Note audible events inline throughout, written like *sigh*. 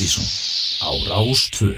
Ástísson á Rástvö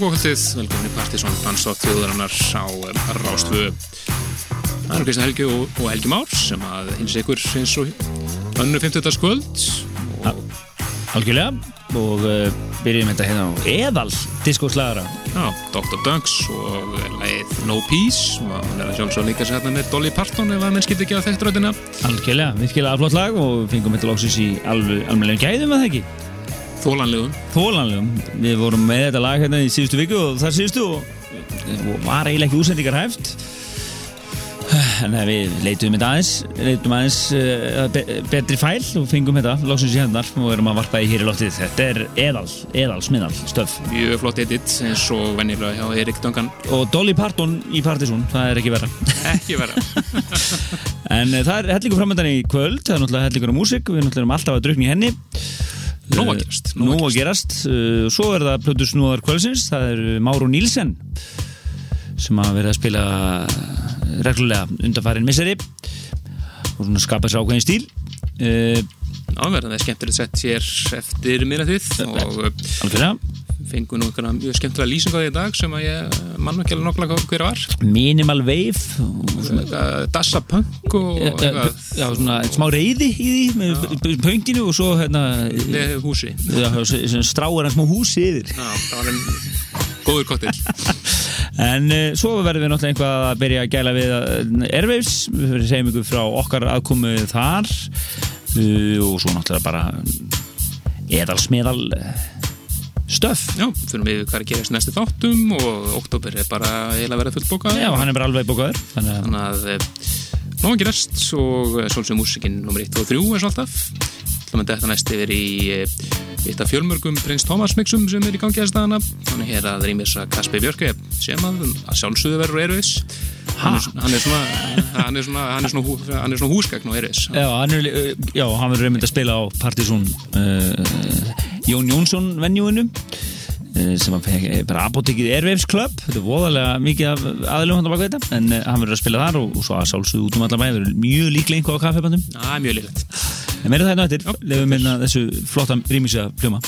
góðkvöldið, velkomin í Partíson Dansdótt þjóðarinnar á Rástfu Það er Kristján Helgi og, og Helgi Már sem að hins ykkur eins og önnu 50. skvöld Algjörlega. Og uh, byrjum þetta hérna á eðal diskóslagara Já, Dr. Dunks og leið No Peace. Og hann er að sjálfsög líka sér hérna með Dolly Parton ef að menn skildi ekki að þekkt röðina Algjörlega, virkilega aflott lag og fengum þetta lóksins í alveg gæðum að það ekki Þólanlegum Þólanlegum, við vorum með þetta lag hérna í síðustu viku og þar síðustu og, og var eiginlega ekki úsendingar hæft. En við leitum þetta aðeins leitum aðeins uh, be betri fæl og fengum þetta lóksins í hennar og erum að varpa í hér í loftið. Þetta er eðal, eðal, smiðal, stöf. Mjög flott edit eins og vennilega hjá Erik Duncan og Dolly Parton í Partiðsson, það er ekki verra. Ekki verra. *laughs* En uh, það er hellingur framöndan í kvöld það er náttúrulega hellingur á músik, við náttúrulega erum alltaf að drukna í henni Nó að gerast Nó að gerast. uh, Svo er það Plötu Snúðar kvöldsins Það er Máru Nílsen sem að vera að spila reglulega undanfærin misseri. Og svona skapa sér ákveðin stíl. Áverðan er skemmtilegt sett hér eftir miðnættið og Algjörlega fengu nú einhverja mjög skemmtilega lýsing á því í dag sem að ég mann ekki alveg nokkla hver var. Minimal Wave. Eitthvað Dassa Punk og eitthvað. Já, svona smá reyði í því með pönginu og svo hérna húsi. Já, stráir hann smá húsi yfir. Já, það var einn góður kottil *laughs* En uh, svo verðum við náttúrulega einhvað að byrja að gæla við uh, Airwaves, við verðum segjum ykkur frá okkar aðkomu þar. Uh, og svo náttúrulega bara eðalsmiðal stöf. Já, fyrir við hvað er að gerast næstu þáttum og oktober er bara eiginlega verið fullt bókað Já, hann er bara alveg bókaður. Þannig að, Þannig að eh, nóg að gerast og svolsum músikinn nr. 1 og 3 er svo alltaf Þannig að þetta næst yfir í eh, eitt af fjölmörgum Prins Thomas mixum sem er í gangi að staðana Þannig hér að rýmis að Kaspi Björke sem að, að sjálfsögðu verður Erfis hann, er- hann er svona hann er svona, hann er svona, hú, hann er svona húsgagn á Erfis já, hann er, hann verður reynd að spila á Partizón uh, Jón Jónsson venjúinu uh, sem að fekk eh, bara apotekið Airwaves Club. Þetta er voðalega mikið af aðlum hann þetta en uh, hann verður að spila þar og, og svo að sjálfsögðu út um allar bæði verður mjög líklega einhvað á kaffebandum Það er mjög líklegt. En meira það eftir, Já, lefum minna þessu flotta rýmísja pljóma.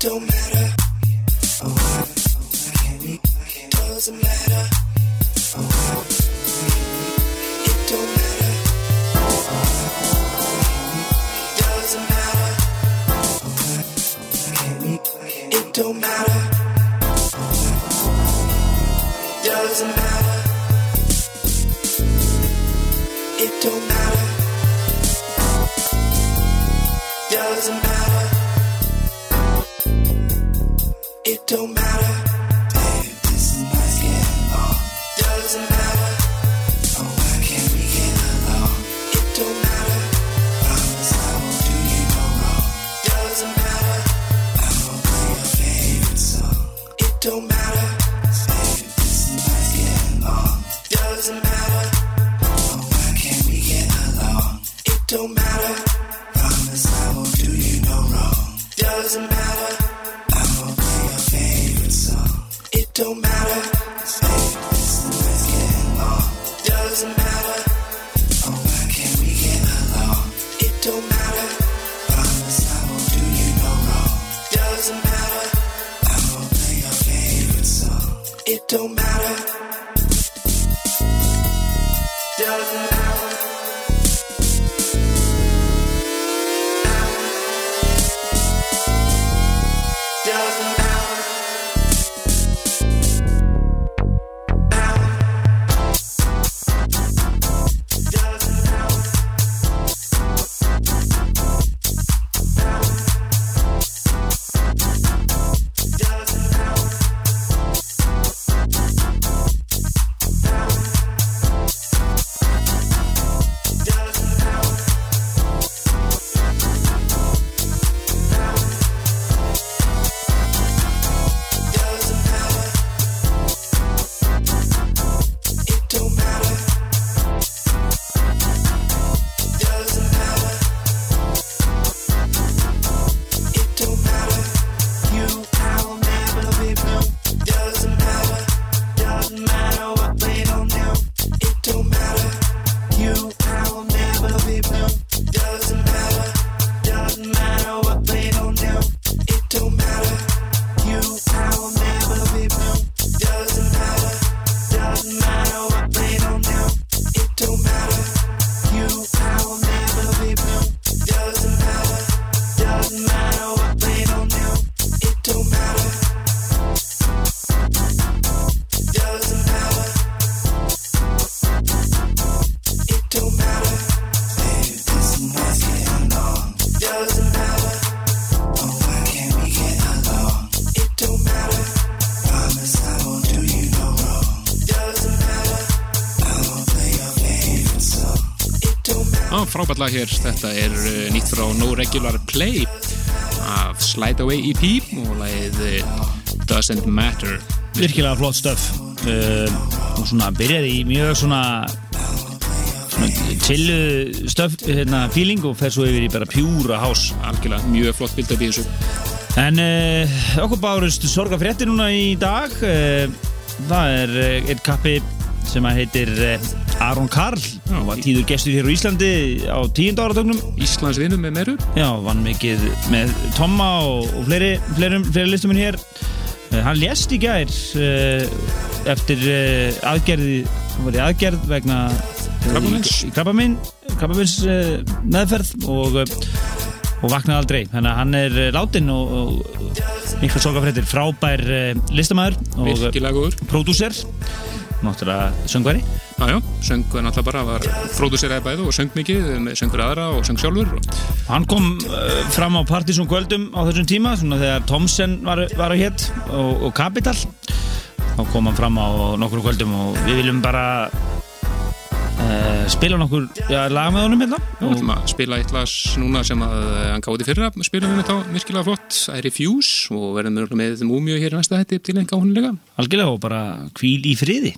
Don't matter. Frábært lag hér, þetta er uh, nýtt frá No Regular Play af Slide Away EP og lagið uh, Doesn't Matter. Virkilega flott stöf. Uh, og svona byrjaði í mjög svona svona chillu stöf hérna feeling og fer svo yfir í bara pjúra hás Algjörlega, mjög flott bild af því þessu. En uh, okkur bárust sorgafrétti núna í dag. Uh, það er einn kappi sem að heitir Aron Karl. Já, var tíður gestur hér á Íslandi á tíund áratögnum Íslands vinnum með meru. Já, vann mikið með Tomma og, og fleiri, fleiri, fleiri listuminn hér. Uh, Hann lést í gær uh, eftir aðgerði hann var í aðgerð vegna krabbamins. meðferð og, og vaknaði aldrei. Þannig að hann er látin og, og miklu sorgafrættir frábær listamæður og prodúser náttúrulega söngveri Jájá, söng náttúrulega bara var fróðuseraði bæðu og söng mikið með söngur aðra og söng sjálfur Hann kom uh, fram á Partizón kvöldum á þessum tíma svona þegar Tomsen var, var að hétt og, og Capital. Þá kom hann fram á nokkur kvöldum og við viljum bara uh, spila nokkur ja, lag með honum hérna. Að spila eitt lag núna sem að hann gáði fyrra spilum við þá virkilega flott. I Refuse og verðum með múmjög hér næsta hætti til enga hónulega Algjörlega og bara kvíl í friði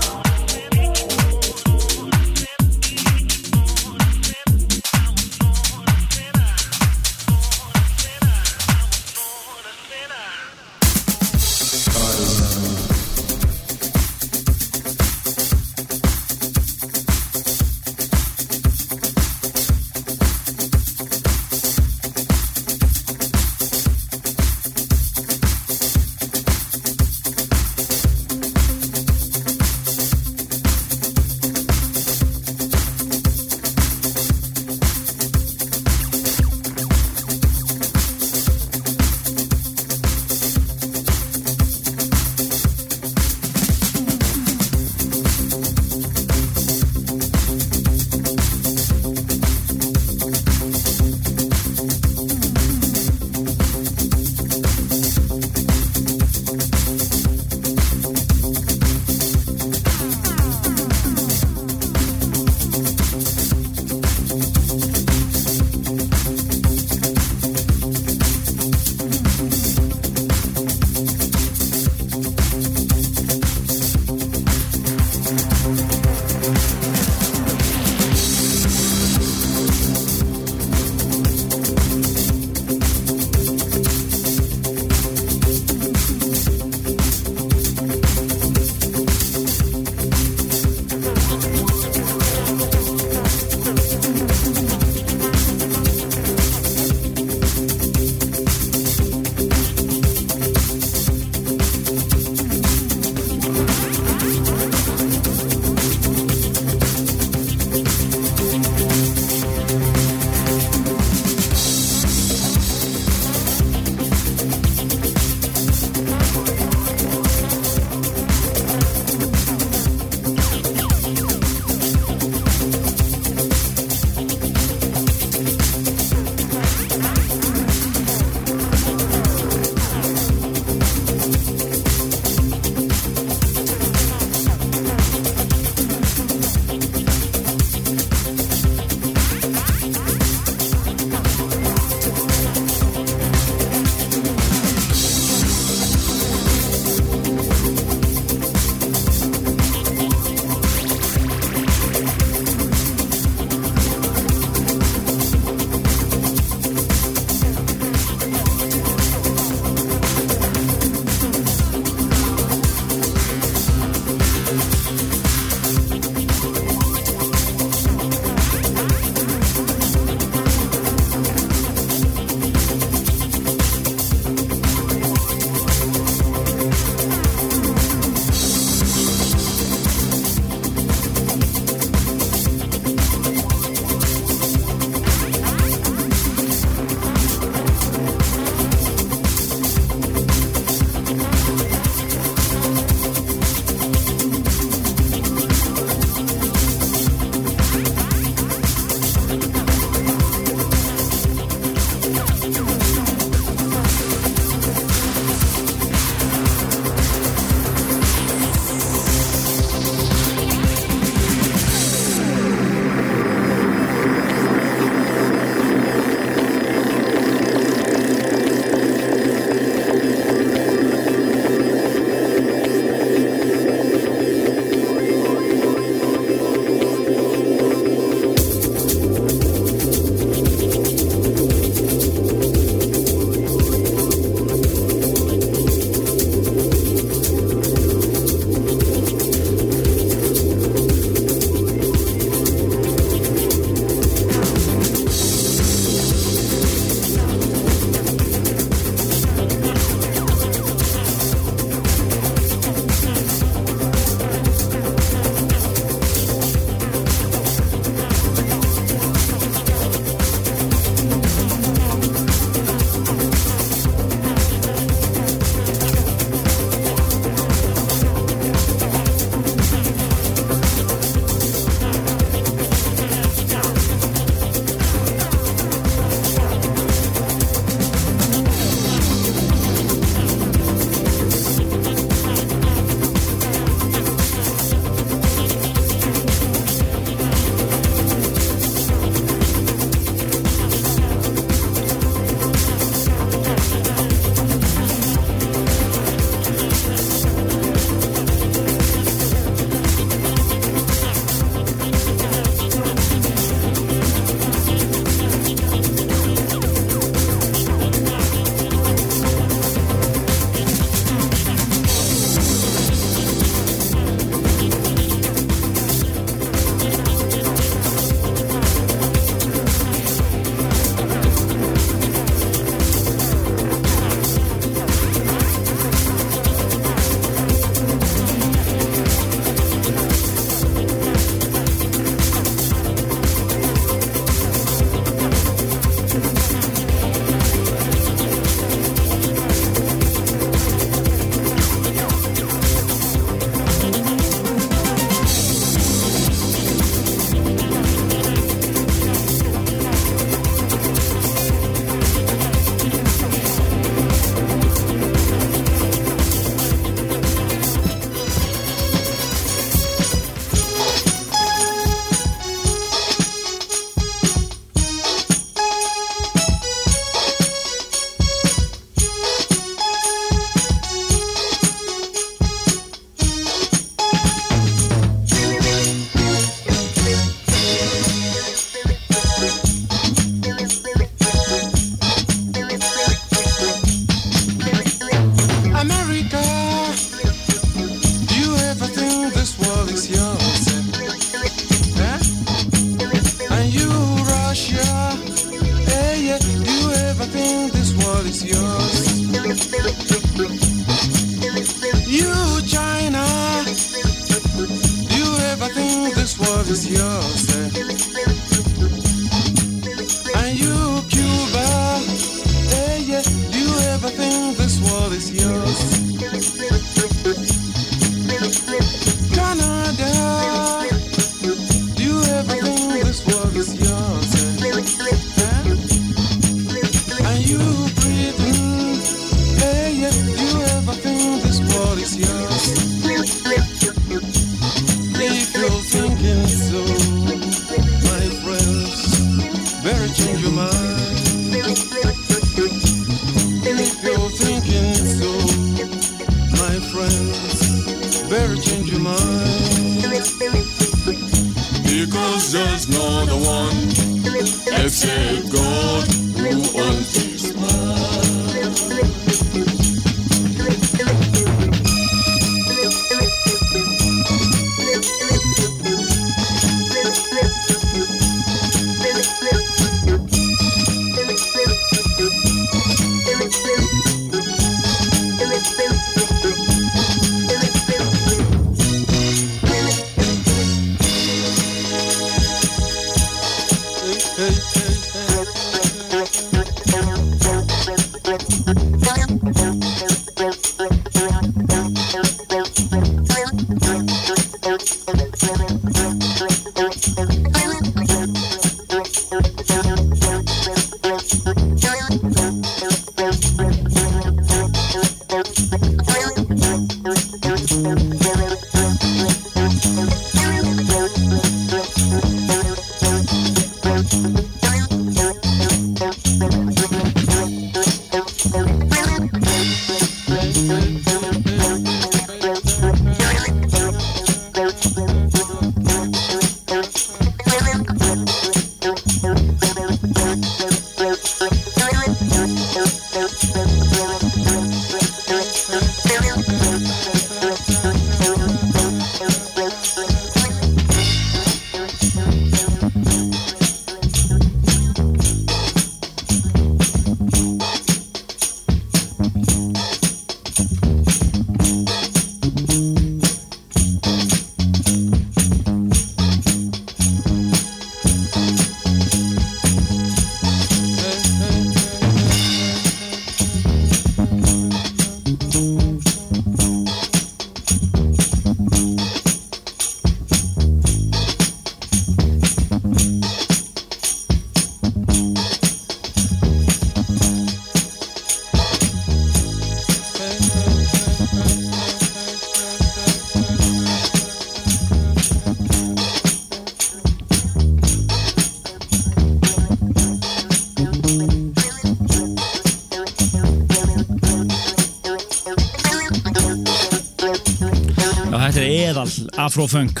afrofunk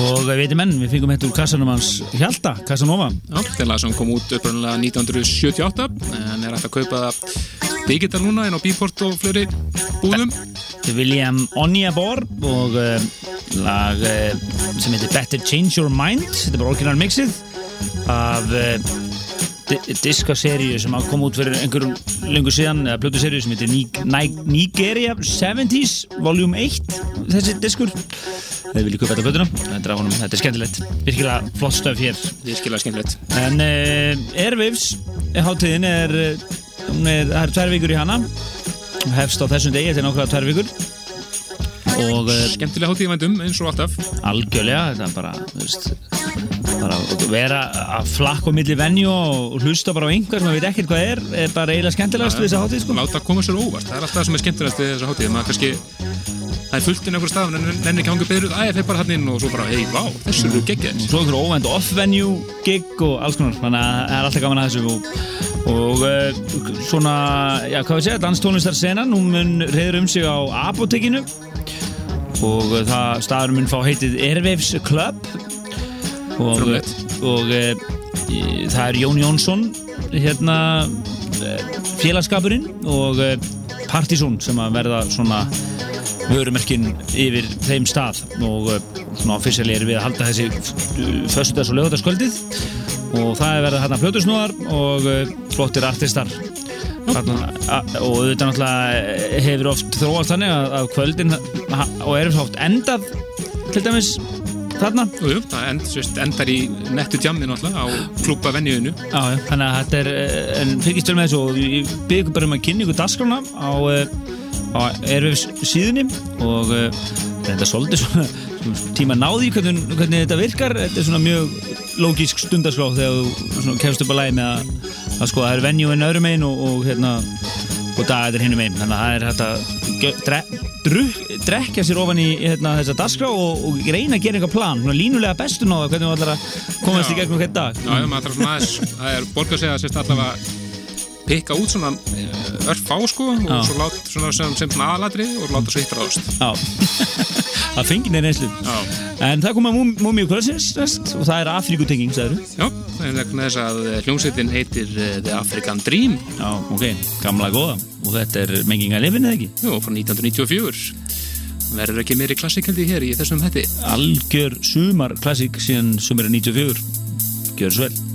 og við veitum enn, við fengum þetta úr kassanum hans Hjalta, Casanova. Já, þetta lag sem kom út upprænlega 1978 en er hægt að kaupa það digital núna en á Bíport og fleiri búðum. Þetta er William Onyabor og uh, lag uh, sem heitir Better Change Your Mind. Þetta er bara orginal mixið af uh, di diskaseríu sem að koma út fyrir einhverjum lengur síðan, eða plötuseríu sem heitir Nig Nig Nigeria 70s Volume 1, þessi diskur þeir vilja kaupa þetta plötuna þetta er, þetta er skemmtilegt, virkilega flott stöf hér. Virkilega skemmtilegt. En uh, Airwaves hátíðin er, uh, hún er, það er tvær vikur í hana. Hefst á þessum degi, þetta er nokkra tvær vikur. Og uh, skemmtilega hátíð vændum eins og alltaf. Algjörlega, þetta er bara, veist bara að vera að flakka á milli venju og hlusta bara á einhver sem maður veit ekkert hvað er, er bara eiginlega skemmtilegast við þessa hátíð sko. láta koma sér óvart, það er alltaf það sem er skemmtilegast við þessa hátíð, maður kannski það er fullt inn einhver stað, en nenni ekki hangið beður æja þeir bara hann inn og svo bara, hei, vá, þessu eru geggjað. Svo einhver óvænt off-venue gig og alls konar, þannig að það er alltaf gaman að þessu og, og uh, svona, já, hvað við segja, danstónlistarsenan hún mun reyður um sig á apotekinu og uh, það staður mun fá heitið Airwaves Club. Og, Frumlegt. og uh, það er Jón Jónsson hérna félagskapurinn og Partizón sem að verða svona vörumerkin yfir þeim stað og uh, svona officially erum við að halda þessi föstudags- og lögutaskvöldið og það er verið hérna fljótusnúðar og uh, flottir artistar. Og auðvitað náttúrulega hefur oft þróast þannig að, að kvöldin og erum svo oft endað til dæmis þarna? Jú, jú, það end, sérst, endar í nettu náttúrulega á klúpa venniðinu þannig að þetta er, eh, en fylgist vel með þessu og ég ykkur bara um að kynna ykkur dagskrána á, eh, á Erfis síðunni og uh, þetta er svolítið svona, tíma náði hvernig, hvernig þetta virkar, þetta er svona mjög lógísk stundarskrá þegar þú kemst upp að lægi með að, að sko það er venjúinn öðrum einn og, og hérna og dagar er hinnum einn, þannig að það er hægt drekja sér ofan í hérna, þessa dagskrá og, og reyna að gera eitthvað plan, línulega bestun á það hvernig þú ætlar að komast í Já. gegnum hvern dag Já, maður þarf svona aðeins, það er borg að segja að sérst allavega pikka út svona eh, örf á sko og Já. svo lát svona sem, sem svona aðalatri og láta svo hittar ást. *laughs* Það fengið neina einslu En það koma Múmiu Kvölsins næst og það er Afríkutenging, sagður já, það er vegna þess að eh, hljómsveitin heitir eh, The African Dream, Já, ok, gamla góða. Og þetta er menginga lifin eða ekki? Jú, frá 1994. Verður ekki meiri klassikaldi hér í þessum hætti. Algjör sumar klassík síðan sumar 94 Gjör svo vel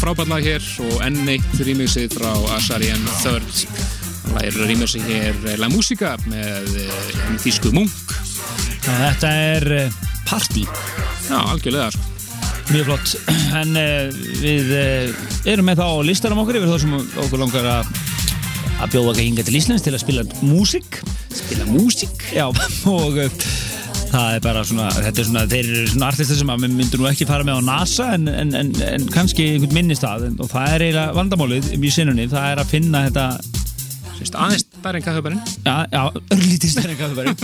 frábært lag hér og enn eitt rýmingsið frá Asarian Third. Það er rýmingsið hér La Musica með uh, þýsku munk. Þetta er uh, party. Já, algjörlega sko. Mjög flott. *clears throat* En uh, við erum með þá listanum okkur yfir þá sem okkur langar að að bjóða ekki hinga til Íslands til að spila músík. Spila músík? Já, *laughs* og það er bara svona, þetta er svona, þeir eru svona artistar sem að við myndum nú ekki fara með á NASA en, en, en, en kannski einhvern minnistad og það er eiginlega vandamálið í sinunni, það er að finna þetta Sérst, aðeins stærri en kaffebærin Já, já, *laughs* örlítið stærri en kaffebærin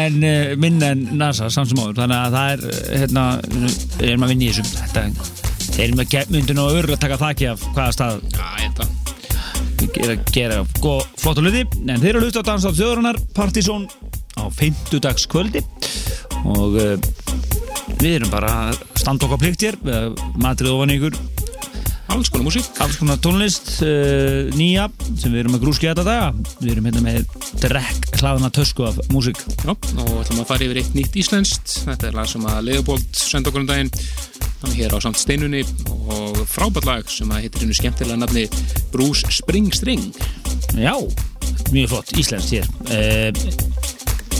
en uh, minna en NASA samt sem áður, þannig að það er eh, hérna, við erum að vinna í þessum þetta, þeir eru með myndun og örl að taka þakki af hvaða stað Já, ég er að. gera flott og luti en þeir eru að hlusta á Danstátt þjóðrunar Partizón á feintudagskvöldi og uh, við erum bara að standa okkar plikt hér matrið ofan ykkur. Alls konar músík. Alls konar tónlist uh, nýja sem við erum að grúski þetta daga. Við erum hérna með drekk hlaðna tösku af músík. Já, og ætlum að fara yfir eitt nýtt íslenskt. Þetta er lag sem að Leopold senda okkur um daginn. Hann er hér á samt steinunni og frábært lag sem að heitir hennu skemmtilega nafni Bruce Springstring Já, mjög flott, íslenskt hér. Uh,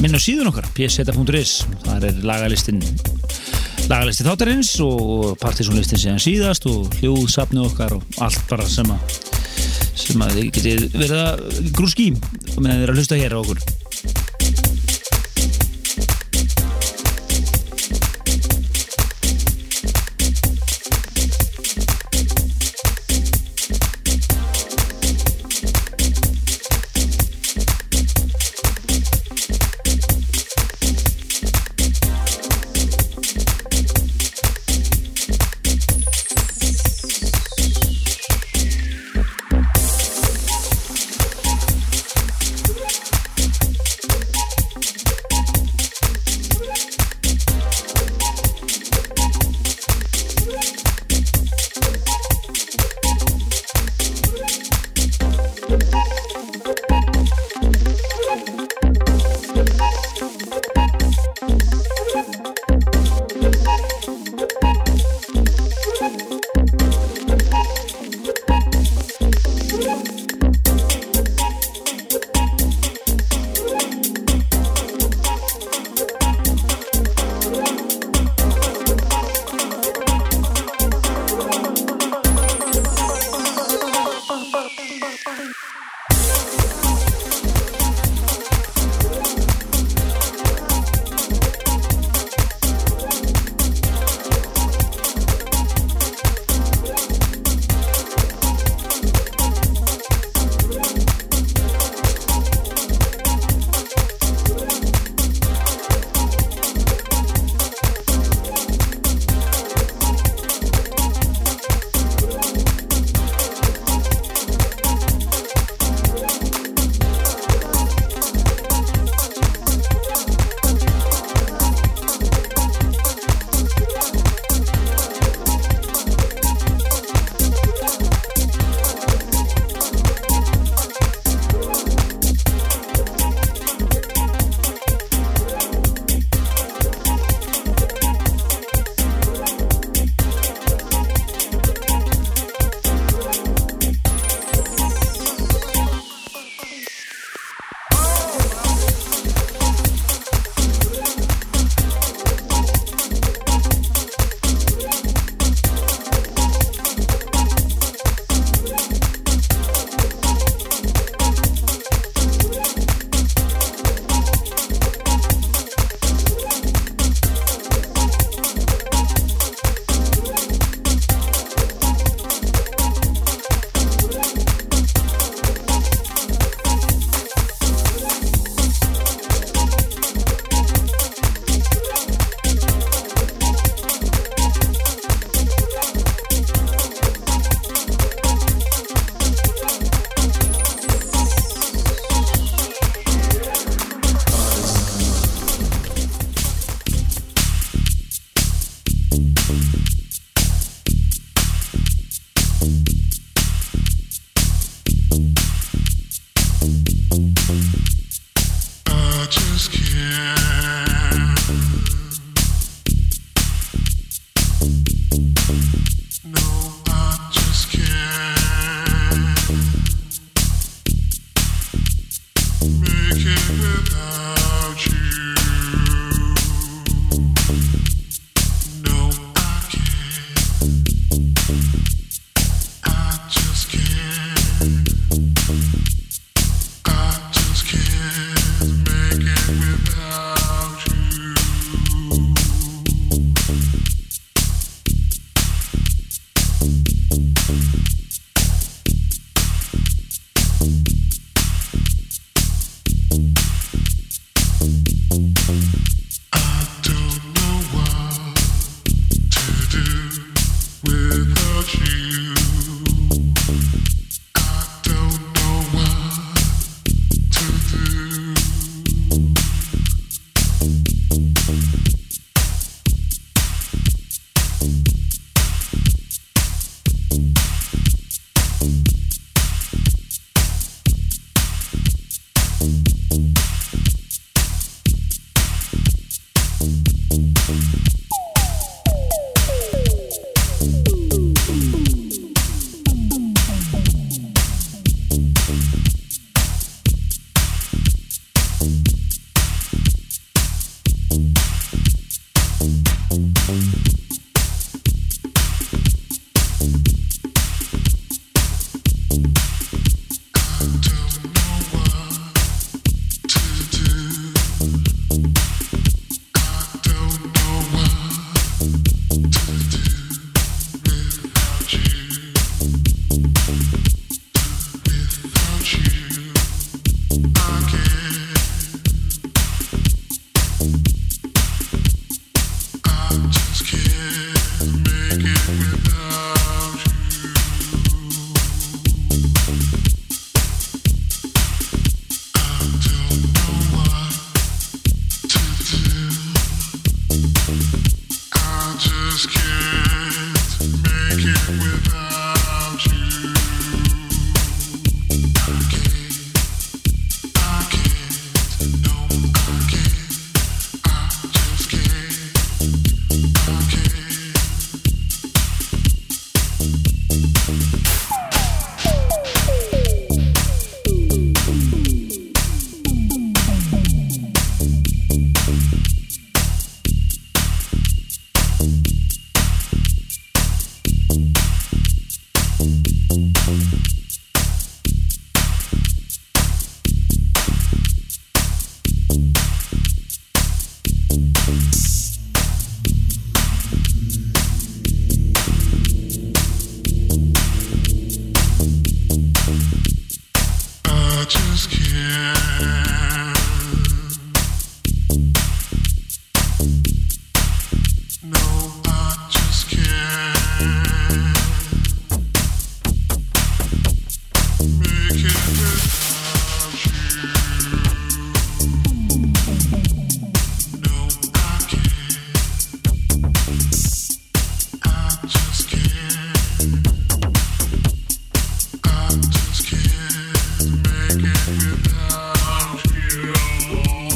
minn á síðun okkar pseta.is, þar er lagalistin lagalisti þáttarins og partysónlistin síðan síðast og hljóðsafni okkar og allt bara sem að sem að þið getið verið að grúski með að vera að hlusta hér á okkur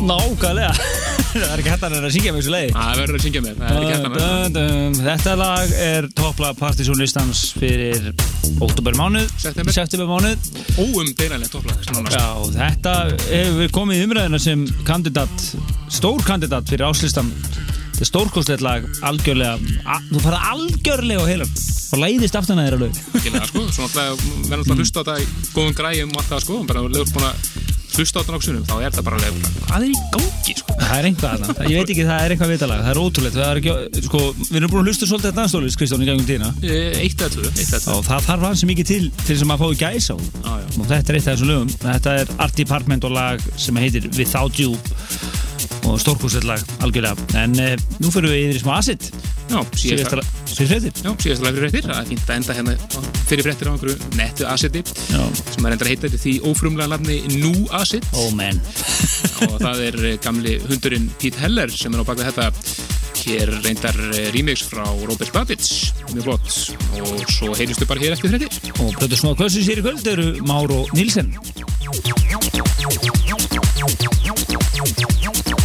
Nákvæmlega. *laughs* Það er ekki hægt að syngja með þessu leiði Það verður að syngja með, að Þetta lag er topplag partysónlistans fyrir oktober mánuð September. mánuð Óumbeyrænlega topplag nánast. Já, þetta hefur komið í umræðina sem kandidat stór kandidat fyrir áslistan þetta er stórkostlegt lag algjörlega, þú farið algjörlega á heilan og læðist aftan að þér alveg. Sko. Svo náttúrulega verður alltaf að hlusta á þetta í góðum græjum og allt það sko, hlusta á þetta náksunum, þá er þetta bara alveg, hvað er í gangi, sko? það er einhvað þarna, ég veit ekki það er einhvað vitalag. Það er ótrúlegt, það er ekki, sko við erum búin að hlusta svolítið að dansdólis, Kristján, í gangum tína Eh, Eitt eða tvö, það þarf hansi mikið til til þess að maður fái gæs á. Já. og þetta er eitt af þessum lögum. Þetta er Art Department og lag sem heitir Without You og stórkostlegt lag, algjörlega. En e, nú fyrir við yfir í smá Já, síðast síðasta, fyrir fréttir, það er fínt að enda hérna fyrir fréttir á einhverju nettu Já. sem er enda að heita þetta því ófrumlega nafni Nú Acid. Oh man. *laughs* Og það er eh, gamli hundurinn Pete Heller sem er á baka þetta. Hér reyndar eh, remix frá Robert Babbitt mjög flott. Og svo heyristu bara hér eftir fréttir. Og plötu smá kvössu sér í kvöld eru Máro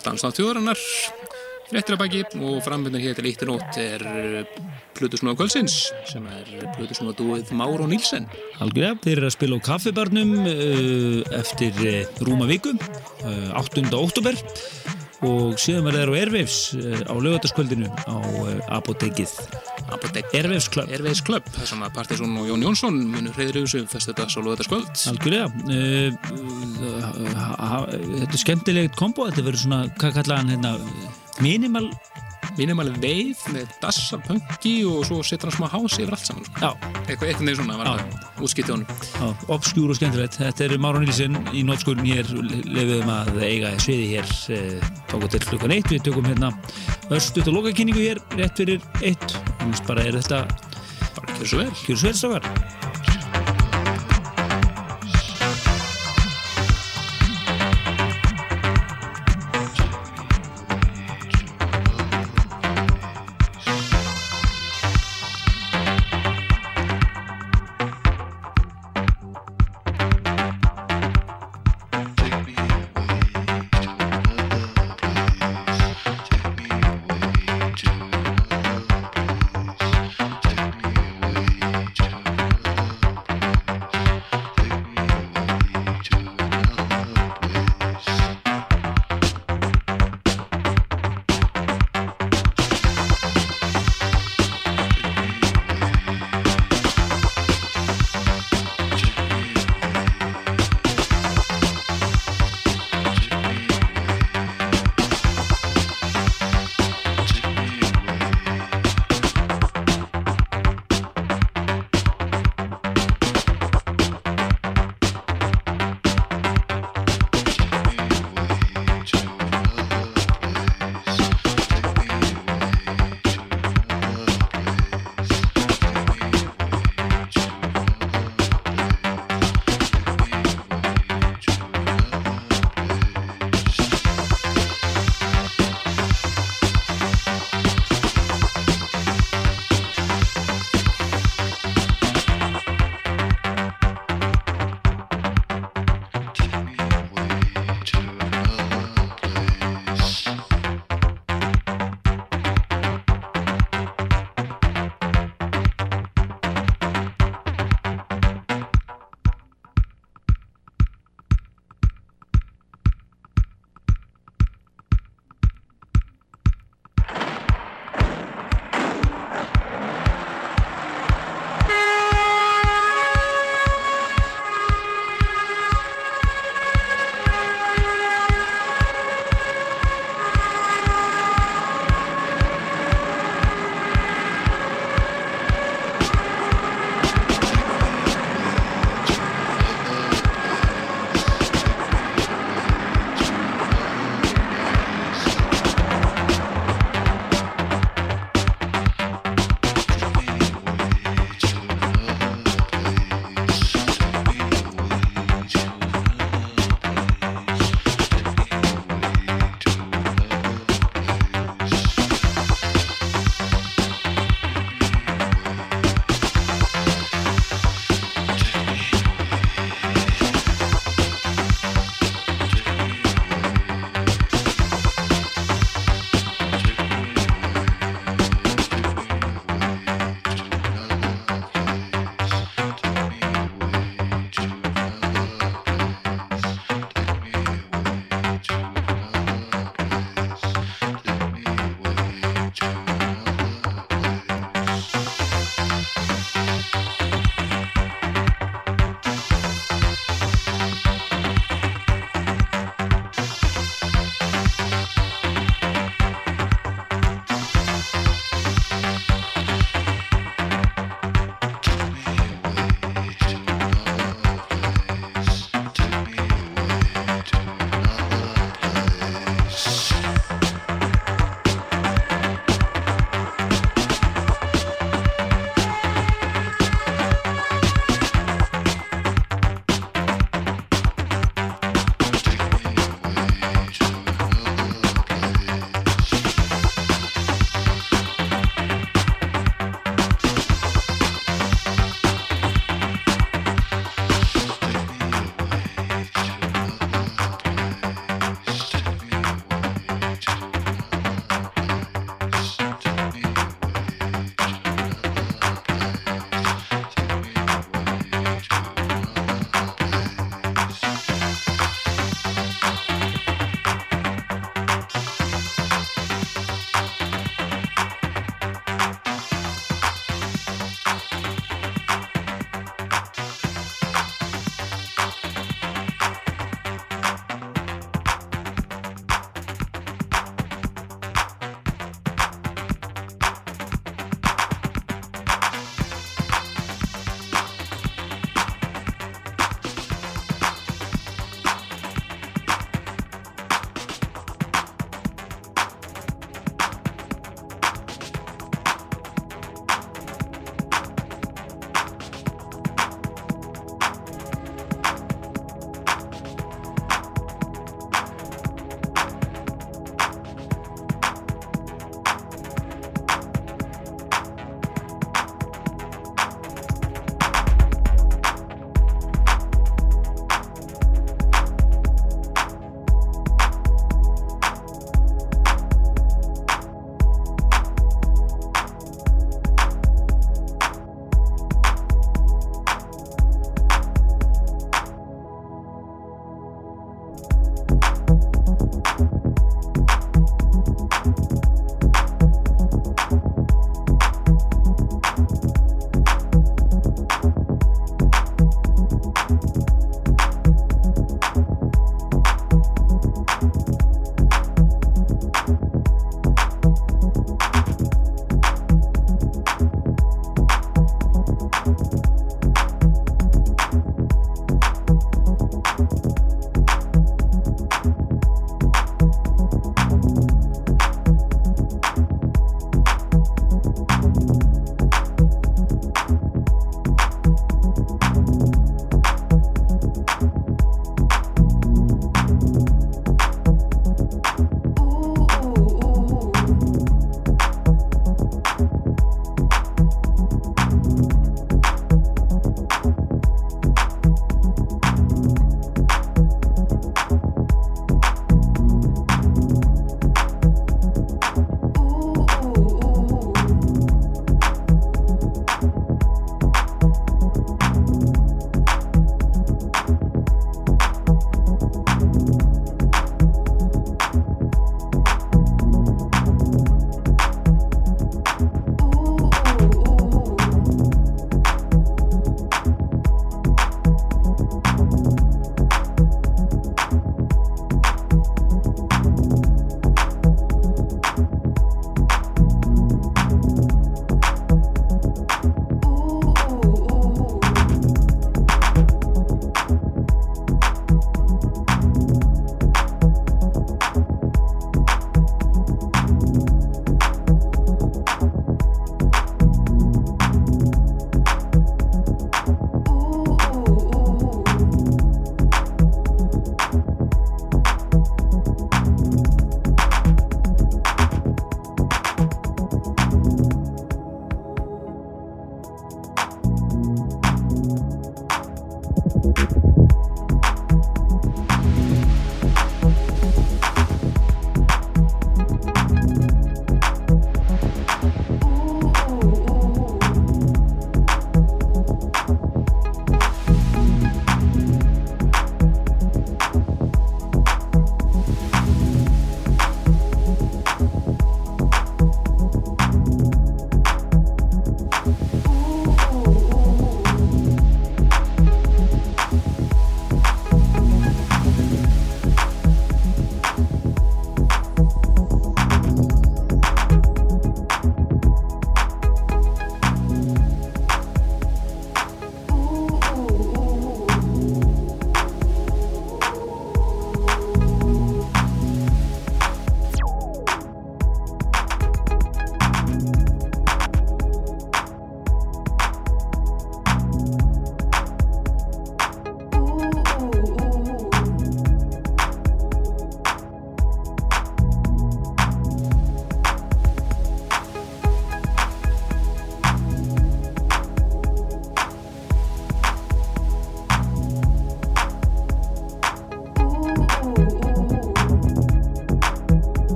Partisón Dansnátt þjóðarinnar Frettir að baki og frambundan hér til eitt og nótt er Plutusnúa Kvölsins sem er Plutusnúa dúið Máro Nílsen Algjörða, þeir eru að spila á kaffibarnum uh, eftir uh, rúma viku, uh, 8. óttúber og síðan verður þeir á uh, á lögataskvöldinu á Apotekið. Apotek Airwaves Club. Airways Club, sem að Partisón og Jón Jónsson munur hreyður yfir sig fyrstu dags og lóða þetta skvöld Algjörlega. Þetta er skemmtilegt kombo, þetta verður svona, hvað kallaði hann hérna, minimal, Mínum alveg veið með dassa punki og svo setur hann smá hási yfir allt saman. Sko. Eitthvað eitthvað neður svona, útskipti honum. Obskjúr og skemmtilegt. Þetta er Máron Nilsen í nótskurinn hér, lefiðum að eiga sviði hér, eh, tóku til klukkan eitt, við tökum hérna östut og lokakynningu hér, rétt fyrir eitt, þannig bara er þetta, Bara kjör svo vel. Kjör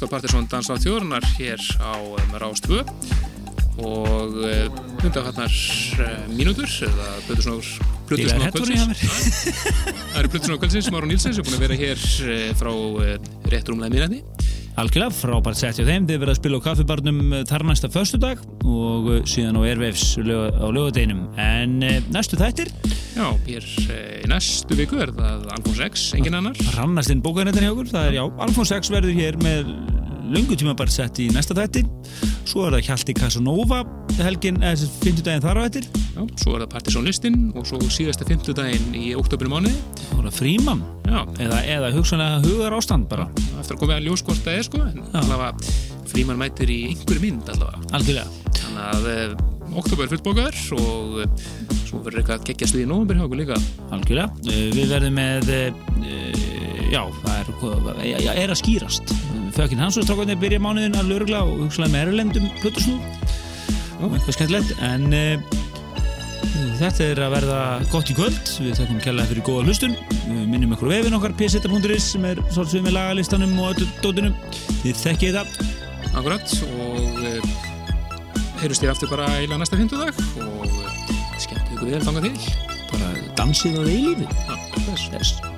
Við erum hlust á Partiðsson Dansa á þjóðurnar hér á um, Rás 2 og uh, undanfarnar uh, mínútur eða Plutusnóður Það eru Plutusnóður kvöldsins, Máru Nílsens er búin að vera hér uh, frá uh, rétt rúmlega minnandi algjörlega, frábært sett hjá þeim. Þið verða að spila á kaffibarnum eh, þar næsta föstudag og eh, síðan á lög- á lögadeginum. En eh, næstu þættir, Já, hér í næstu viku er það Alfons X, engin annar rannast inn bókarnettin hjá okkur. Það er já, Alfons X verður hér með löngu tíma bara sett í næsta þætti. Svo er það Hjalti Casanova helgin, eða þessi fimmtudaginn þar á eftir. Já, svo er það Partiðsson listin og svo síðasta fimmtudaginn í oktoberu mánuði það Fríman, Já, eða, eða hugsanlega hugar ástand bara. eftir að koma að ljós hvort það er sko en allavega fríman mætir í einhverju mynd allavega Algjörlega. þannig að uh, oktober er fullbókaður og uh, svo verður eitthvað að gegja stuði í nóvambir hjá okkur líka Algjörlega. Eh, Við verðum með, eh, já, það er, já, er að skýrast. Fökin hans og strákarnir byrja mánuðin að lörgla og hugsalega með erlendum plötusnúð og eitthvað skemmtilegt. En uh, þetta er að verða gott í kvöld. Við þakkum kærlega fyrir góða hlustun. Við minnum ykkur vefin okkar, pseta.is sem er svolítið með lagalistanum og öllu dótunum. Þið þekkið það. akkurat og heyrjumst þér aftur bara eila næsta fimmtudag og uh, skemmt ykkur vel þangað til Bara dansið á eilífi. Já, þess. Þess.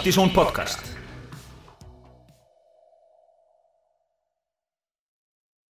Partizón podcast